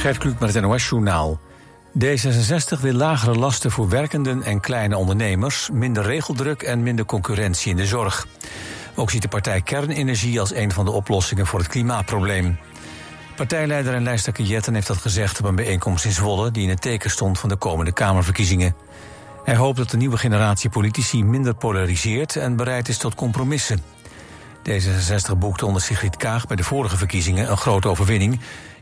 Gert Kluk met het NOS-journaal. D66 wil lagere lasten voor werkenden en kleine ondernemers... minder regeldruk en minder concurrentie in de zorg. Ook ziet de partij kernenergie als een van de oplossingen voor het klimaatprobleem. Partijleider en lijsttrekker Jetten heeft dat gezegd op een bijeenkomst in Zwolle... die in het teken stond van de komende Kamerverkiezingen. Hij hoopt dat de nieuwe generatie politici minder polariseert... en bereid is tot compromissen. D66 boekte onder Sigrid Kaag bij de vorige verkiezingen een grote overwinning.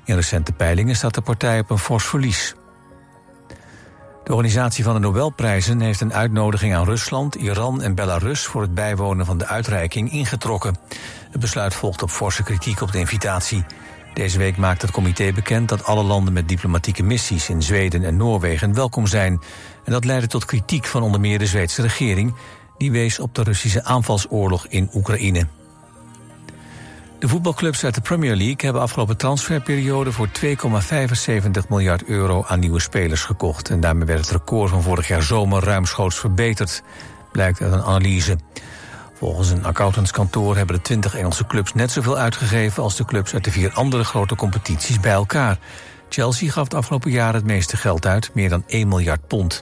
In recente peilingen staat de partij op een fors verlies. De organisatie van de Nobelprijzen heeft een uitnodiging aan Rusland, Iran en Belarus voor het bijwonen van de uitreiking ingetrokken. Het besluit volgt op forse kritiek op de invitatie. Deze week maakt het comité bekend dat alle landen met diplomatieke missies in Zweden en Noorwegen welkom zijn. En dat leidde tot kritiek van onder meer de Zweedse regering, die wees op de Russische aanvalsoorlog in Oekraïne. De voetbalclubs uit de Premier League hebben afgelopen transferperiode voor 2,75 miljard euro aan nieuwe spelers gekocht. En daarmee werd het record van vorig jaar zomer ruimschoots verbeterd, blijkt uit een analyse. Volgens een accountantskantoor hebben de 20 Engelse clubs net zoveel uitgegeven als de clubs uit de vier andere grote competities bij elkaar. Chelsea gaf het afgelopen jaar het meeste geld uit, meer dan 1 miljard pond.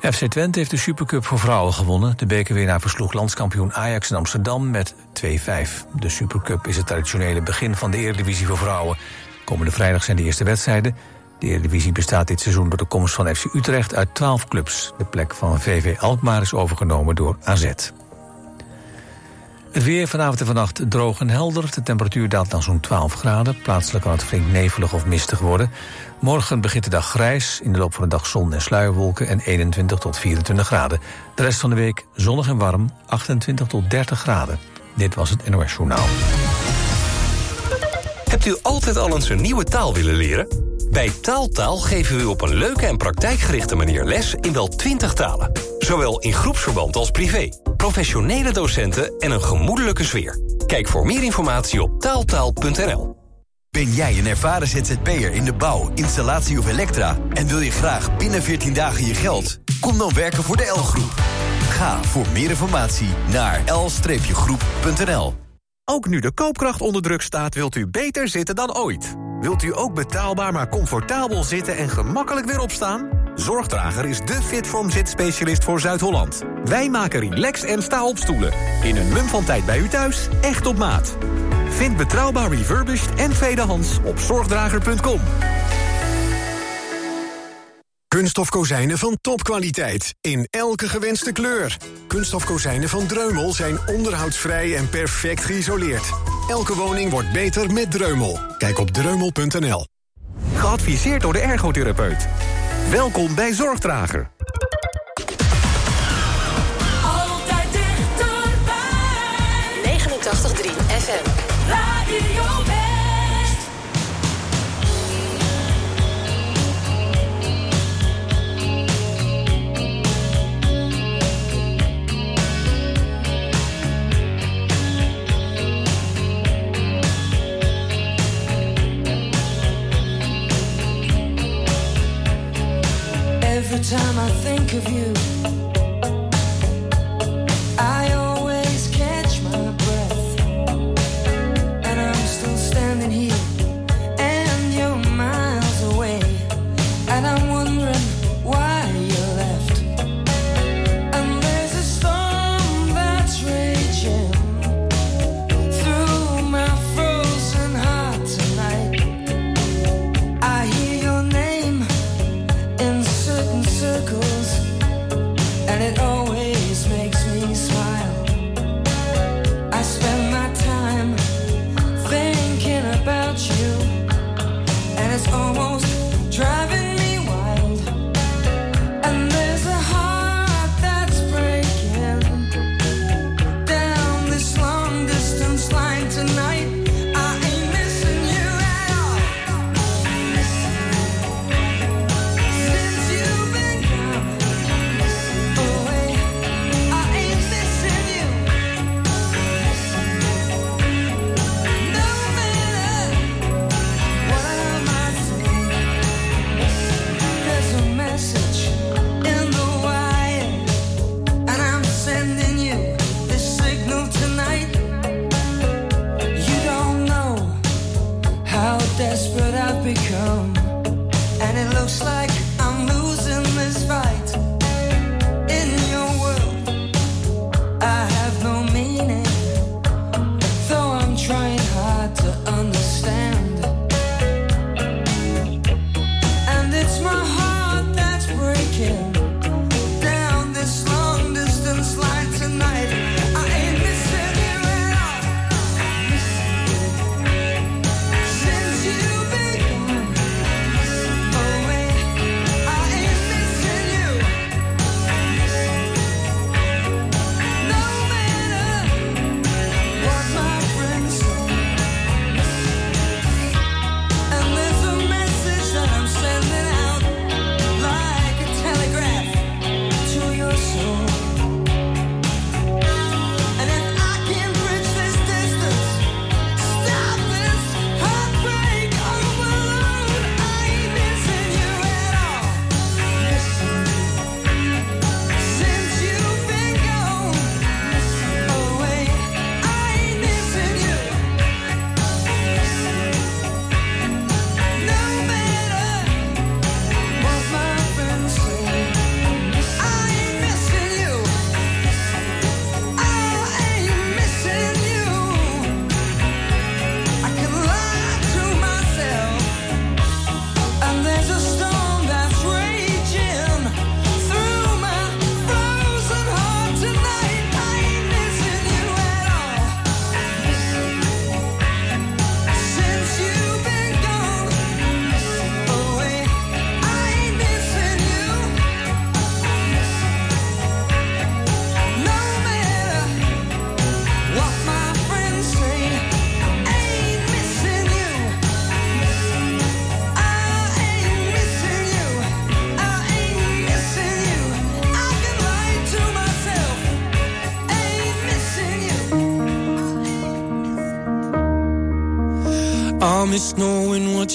FC Twente heeft de Supercup voor vrouwen gewonnen. De bekerwinnaar versloeg landskampioen Ajax in Amsterdam met 2-5. De Supercup is het traditionele begin van de Eredivisie voor vrouwen. Komende vrijdag zijn de eerste wedstrijden. De Eredivisie bestaat dit seizoen door de komst van FC Utrecht uit 12 clubs. De plek van VV Alkmaar is overgenomen door AZ. Weer vanavond en vannacht droog en helder. De temperatuur daalt naar zo'n 12 graden. Plaatselijk kan het flink nevelig of mistig worden. Morgen begint de dag grijs. In de loop van de dag zon en sluierwolken en 21 tot 24 graden. De rest van de week zonnig en warm, 28 tot 30 graden. Dit was het NOS Journaal. Hebt u altijd al eens een nieuwe taal willen leren? Bij Taaltaal geven we u op een leuke en praktijkgerichte manier les in wel 20 talen. Zowel in groepsverband als privé. Professionele docenten en een gemoedelijke sfeer. Kijk voor meer informatie op taaltaal.nl. Ben jij een ervaren ZZP'er in de bouw, installatie of elektra... en wil je graag binnen 14 dagen je geld? Kom dan werken voor de L-groep. Ga voor meer informatie naar l-groep.nl. Ook nu de koopkracht onder druk staat, wilt u beter zitten dan ooit. Wilt u ook betaalbaar maar comfortabel zitten en gemakkelijk weer opstaan? Zorgdrager is de Fitform zitspecialist voor Zuid-Holland. Wij maken relax en sta op stoelen. In een mum van tijd bij u thuis, echt op maat. Vind betrouwbaar refurbished en tweedehands op zorgdrager.com. Kunststof kozijnen van topkwaliteit. In elke gewenste kleur. Kunststof kozijnen van Dreumel zijn onderhoudsvrij en perfect geïsoleerd. Elke woning wordt beter met Dreumel. Kijk op dreumel.nl. Geadviseerd door de ergotherapeut. Welkom bij Zorgdrager. Altijd dichterbij. 89.3 FM. Radio Every time I think of you,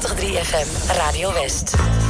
FM, Radio West.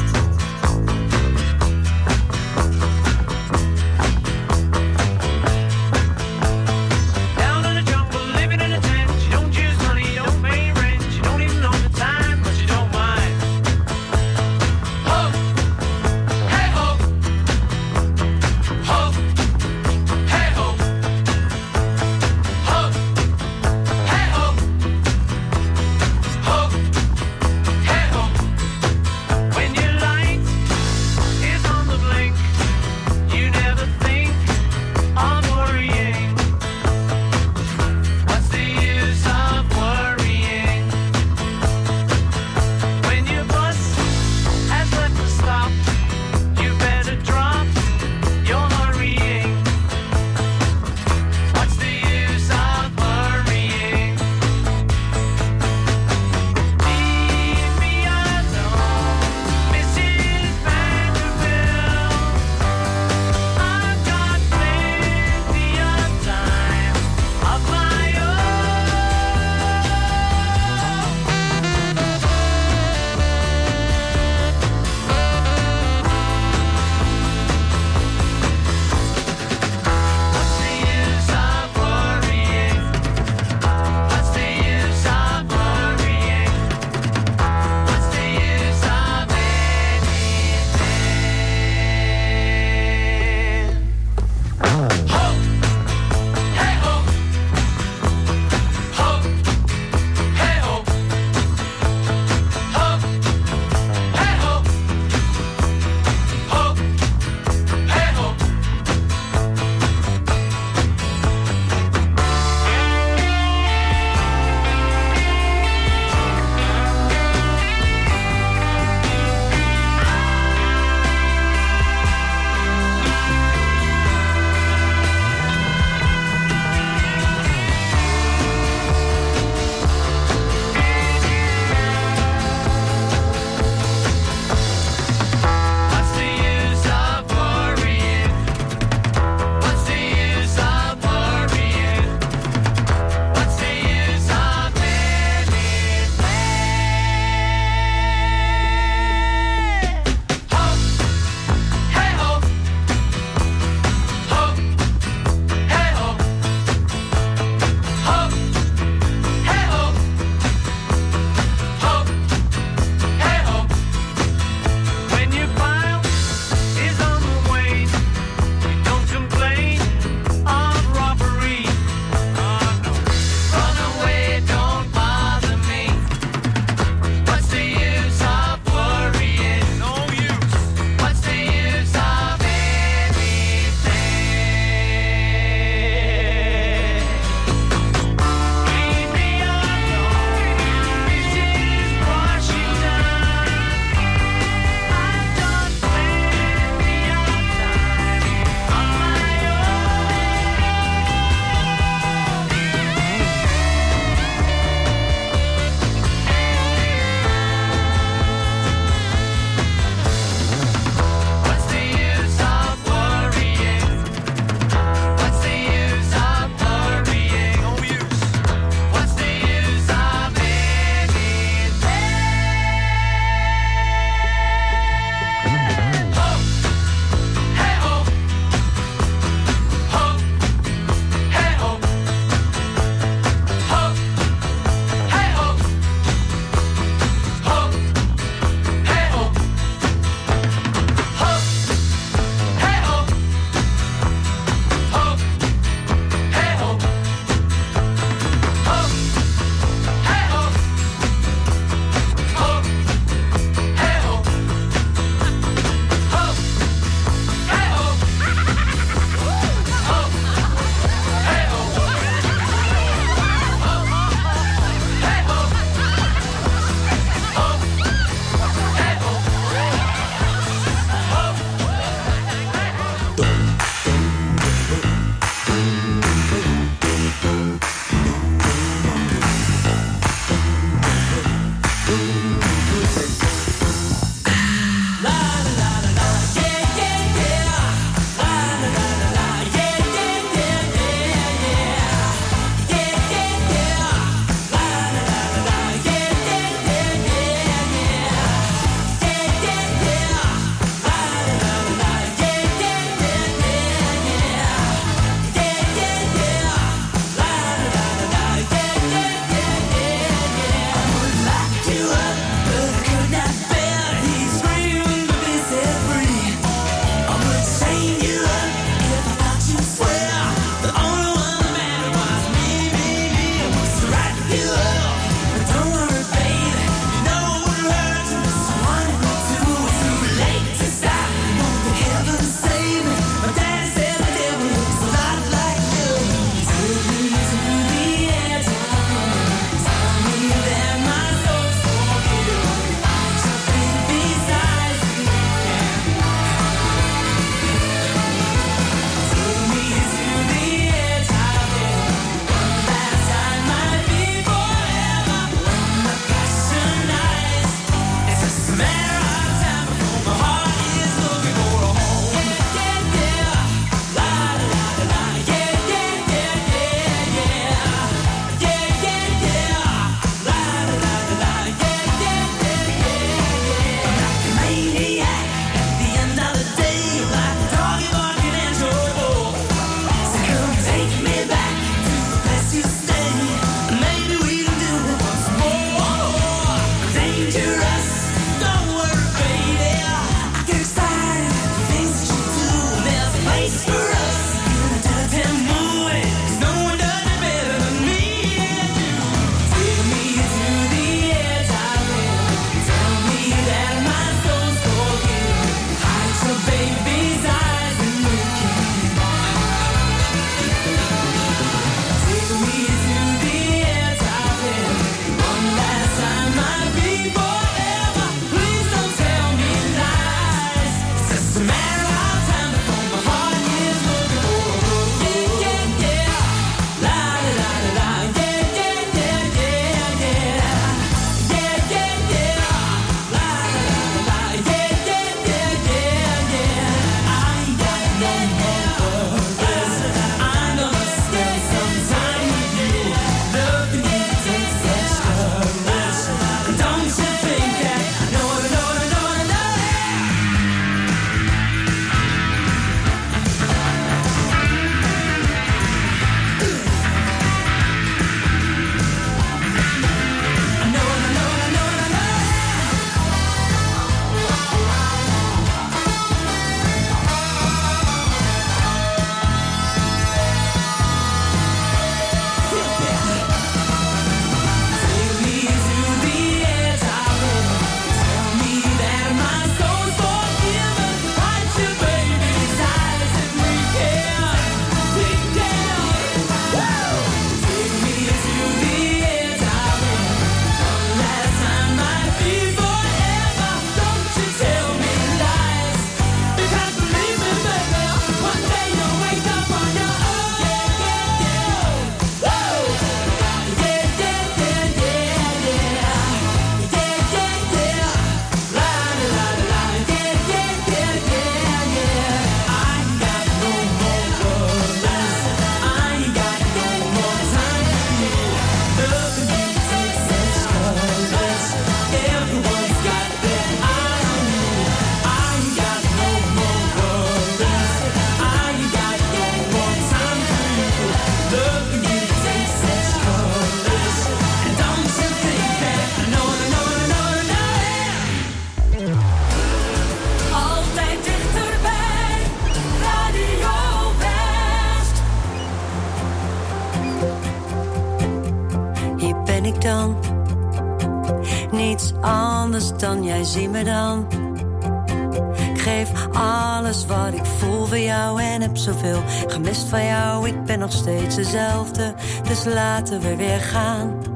Steeds dezelfde, dus laten we weer gaan.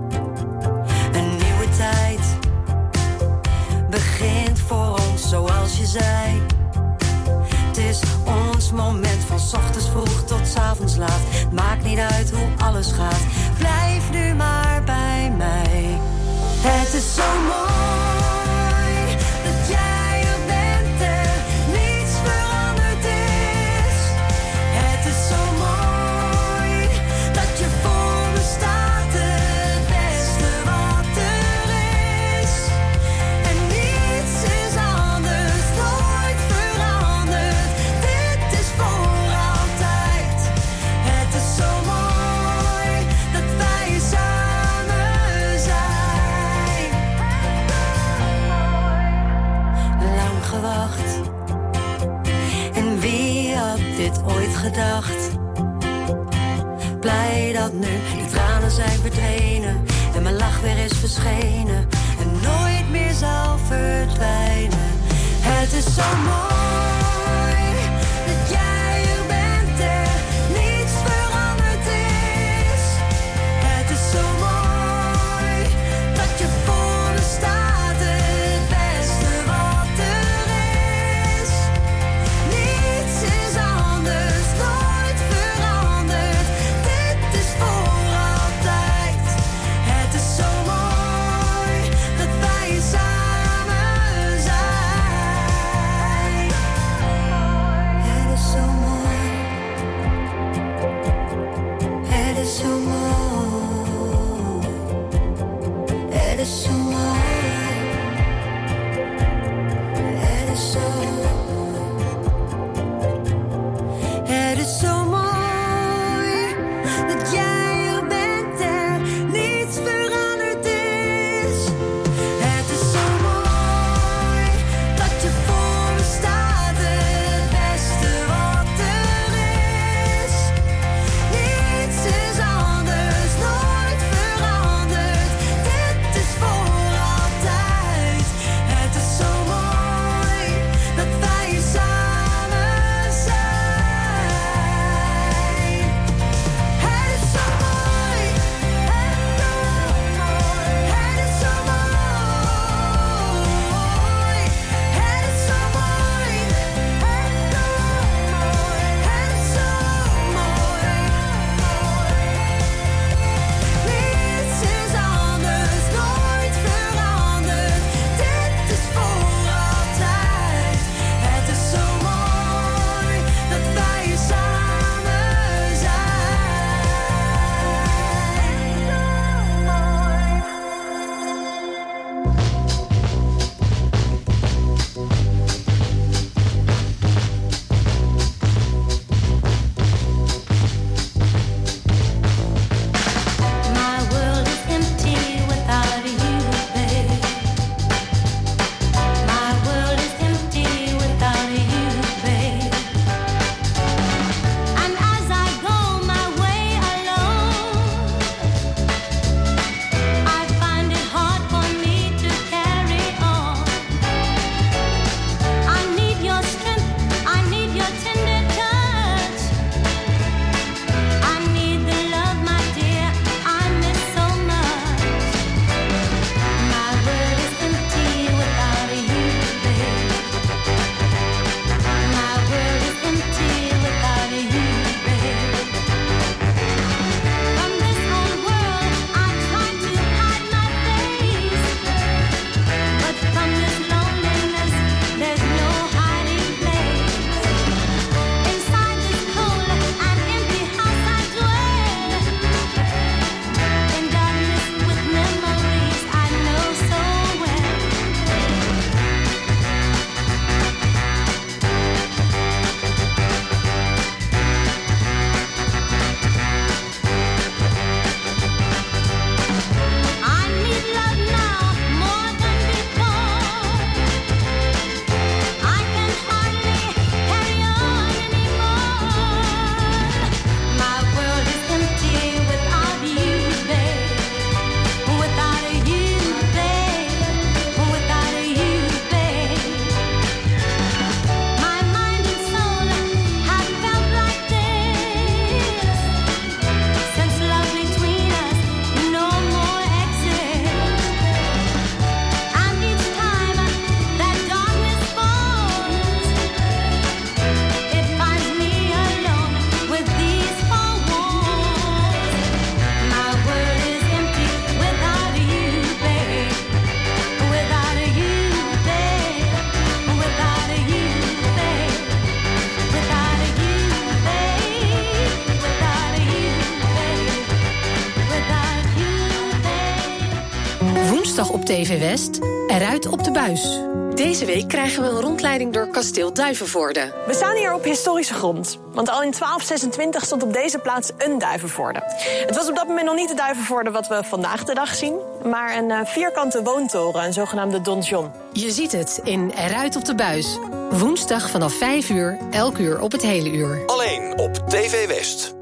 TV West. Eruit op de buis. Deze week krijgen we een rondleiding door kasteel Duivenvoorde. We staan hier op historische grond. Want al in 1226 stond op deze plaats een duivenvoorde. Het was op dat moment nog niet de duivenvoorde wat we vandaag de dag zien... maar een eh, vierkante woontoren, een zogenaamde donjon. Je ziet het in Eruit op de buis. Woensdag vanaf 5 uur, elk uur op het hele uur. Alleen op TV West.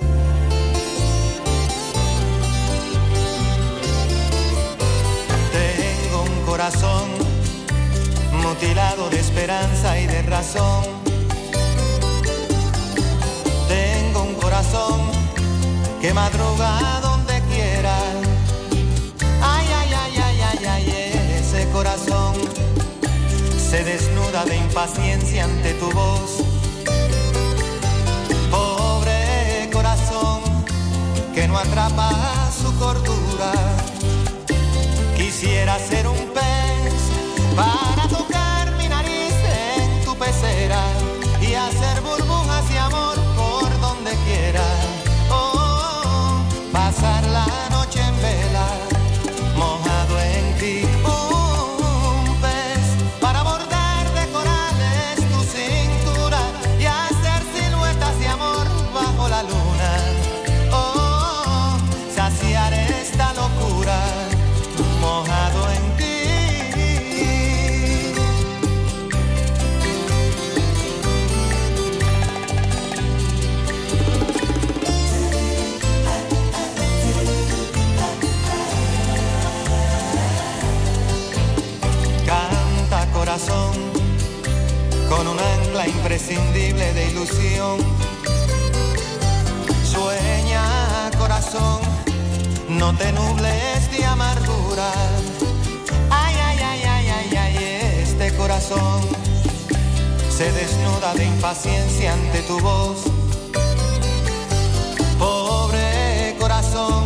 Corazón mutilado de esperanza y de razón. Tengo un corazón que madruga donde quiera. Ay, ay, ay, ay, ay, ay, ese corazón se desnuda de impaciencia ante tu voz. Pobre corazón que no atrapa su cordura. Quisiera ser un pez para imprescindible de ilusión. Sueña corazón, no te nubles de amargura. Ay, ay, ay, ay, ay, ay, este corazón se desnuda de impaciencia ante tu voz. Pobre corazón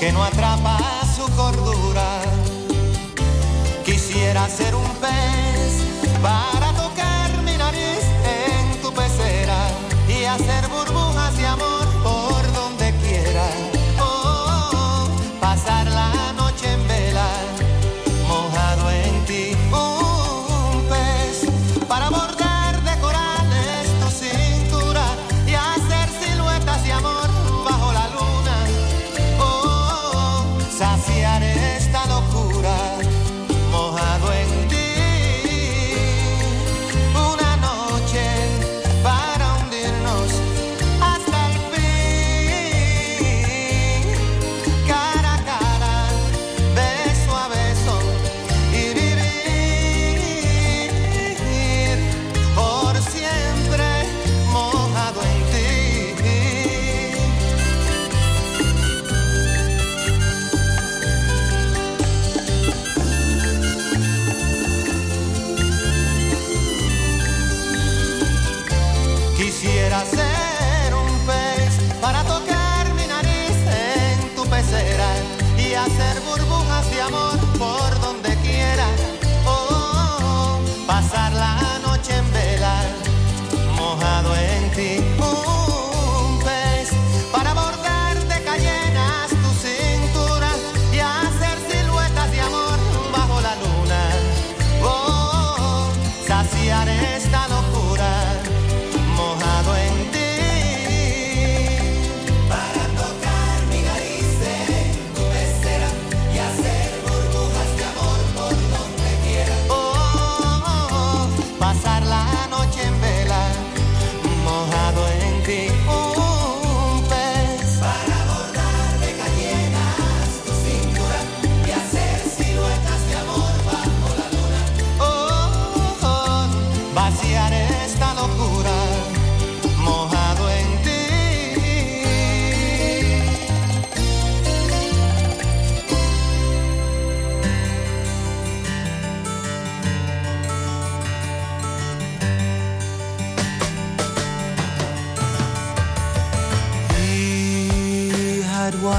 que no atrapa su cordura. Quisiera ser un pez para hacer burbujas de amor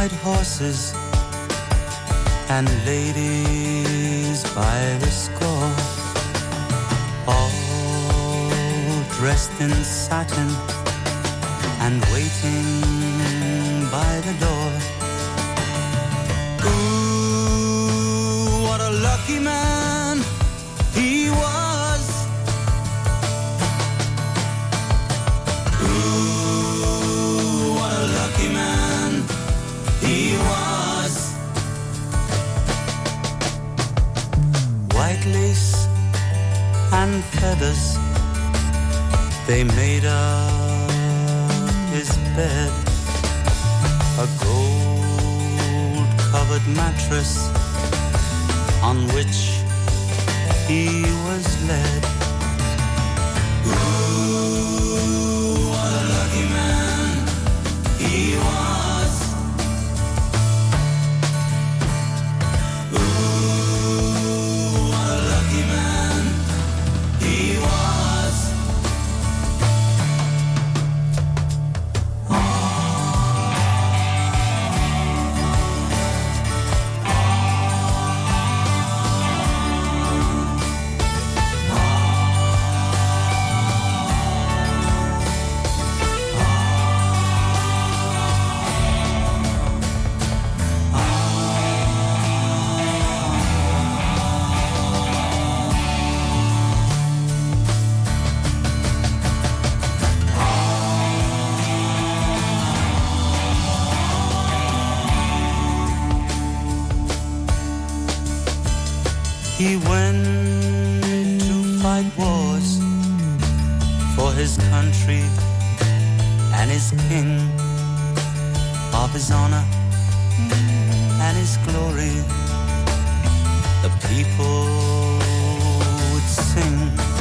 white horses and ladies by the score, all dressed in satin and waiting by the door. Ooh, what a lucky man feathers, they made up his bed. A gold covered mattress on which he was led. He went to fight wars for his country and his king, of his honor and his glory. The people would sing.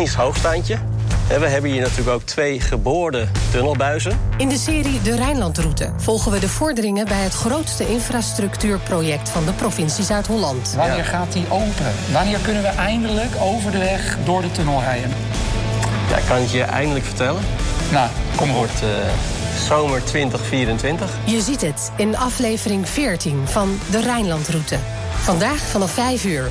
Technisch hoogstaandje. En we hebben hier natuurlijk ook twee geboorde tunnelbuizen. In de serie De Rijnlandroute volgen we de vorderingen bij het grootste infrastructuurproject van de provincie Zuid-Holland. Wanneer gaat die open? Wanneer kunnen we eindelijk over de weg door de tunnel rijden? Ja, ik kan het je eindelijk vertellen. Nou, kom Het wordt eh, zomer 2024. Je ziet het in aflevering 14 van De Rijnlandroute. Vandaag vanaf 5 uur.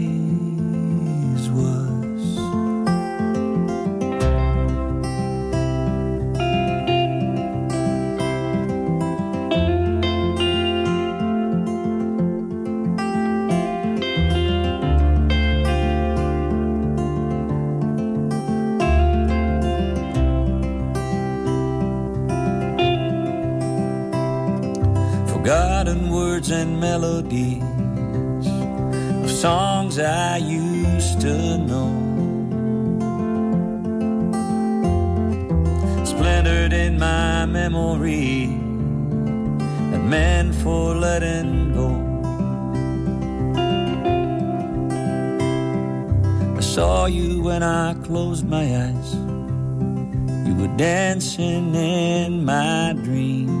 Forgotten words and melodies of songs I used to know. Splintered in my memory, and meant for letting go. I saw you when I closed my eyes. You were dancing in my dream.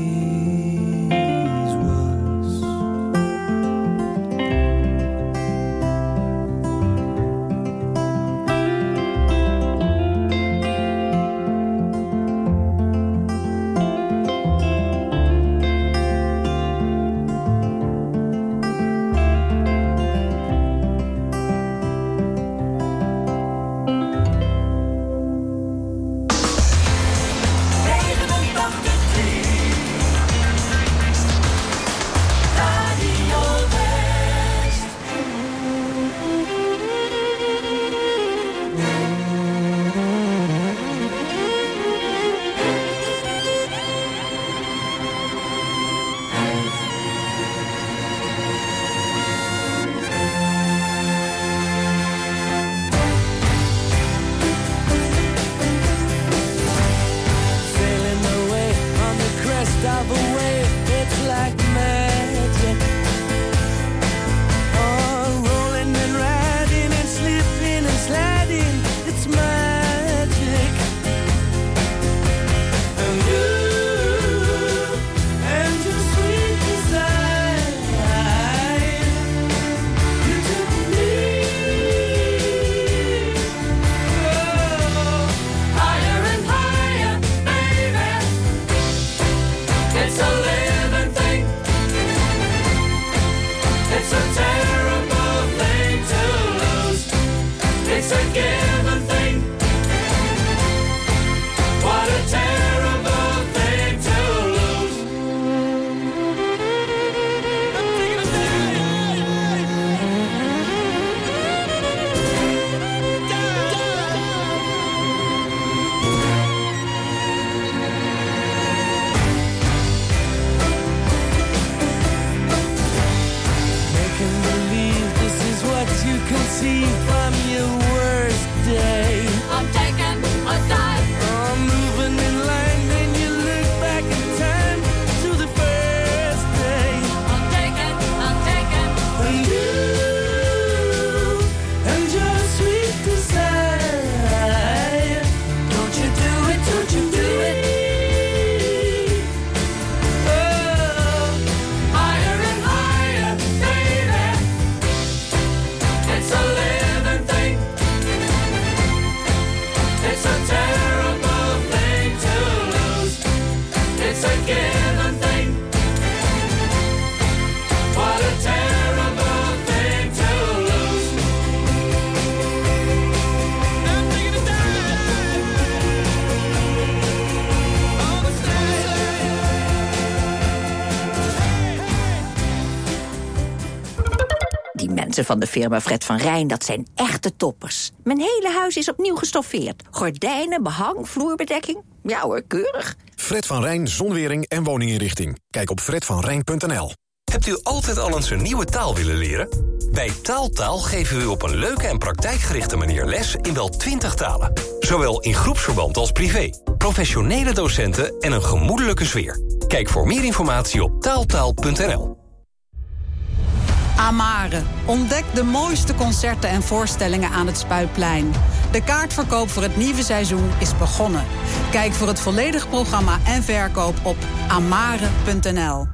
van de firma Fred van Rijn, dat zijn echte toppers. Mijn hele huis is opnieuw gestoffeerd. Gordijnen, behang, vloerbedekking. Ja hoor, keurig. Fred van Rijn, zonwering en woninginrichting. Kijk op fredvanrijn.nl. Hebt u altijd al eens een nieuwe taal willen leren? Bij Taaltaal geven we u op een leuke en praktijkgerichte manier les in wel 20 talen. Zowel in groepsverband als privé. Professionele docenten en een gemoedelijke sfeer. Kijk voor meer informatie op taaltaal.nl. Amare. Ontdek de mooiste concerten en voorstellingen aan het Spuitplein. De kaartverkoop voor het nieuwe seizoen is begonnen. Kijk voor het volledige programma en verkoop op amare.nl.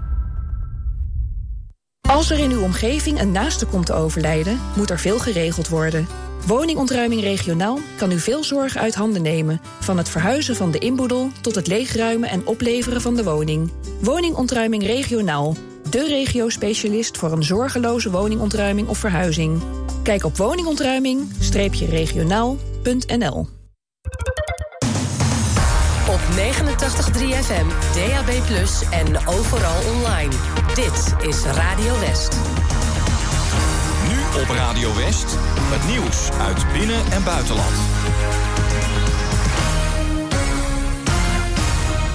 Als er in uw omgeving een naaste komt te overlijden, moet er veel geregeld worden. Woningontruiming regionaal kan u veel zorg uit handen nemen. Van het verhuizen van de inboedel tot het leegruimen en opleveren van de woning. Woningontruiming regionaal. De regio-specialist voor een zorgeloze woningontruiming of verhuizing. Kijk op woningontruiming-regionaal.nl Op 89.3 FM, DAB+, en overal online. Dit is Radio West. Nu op Radio West, het nieuws uit binnen- en buitenland.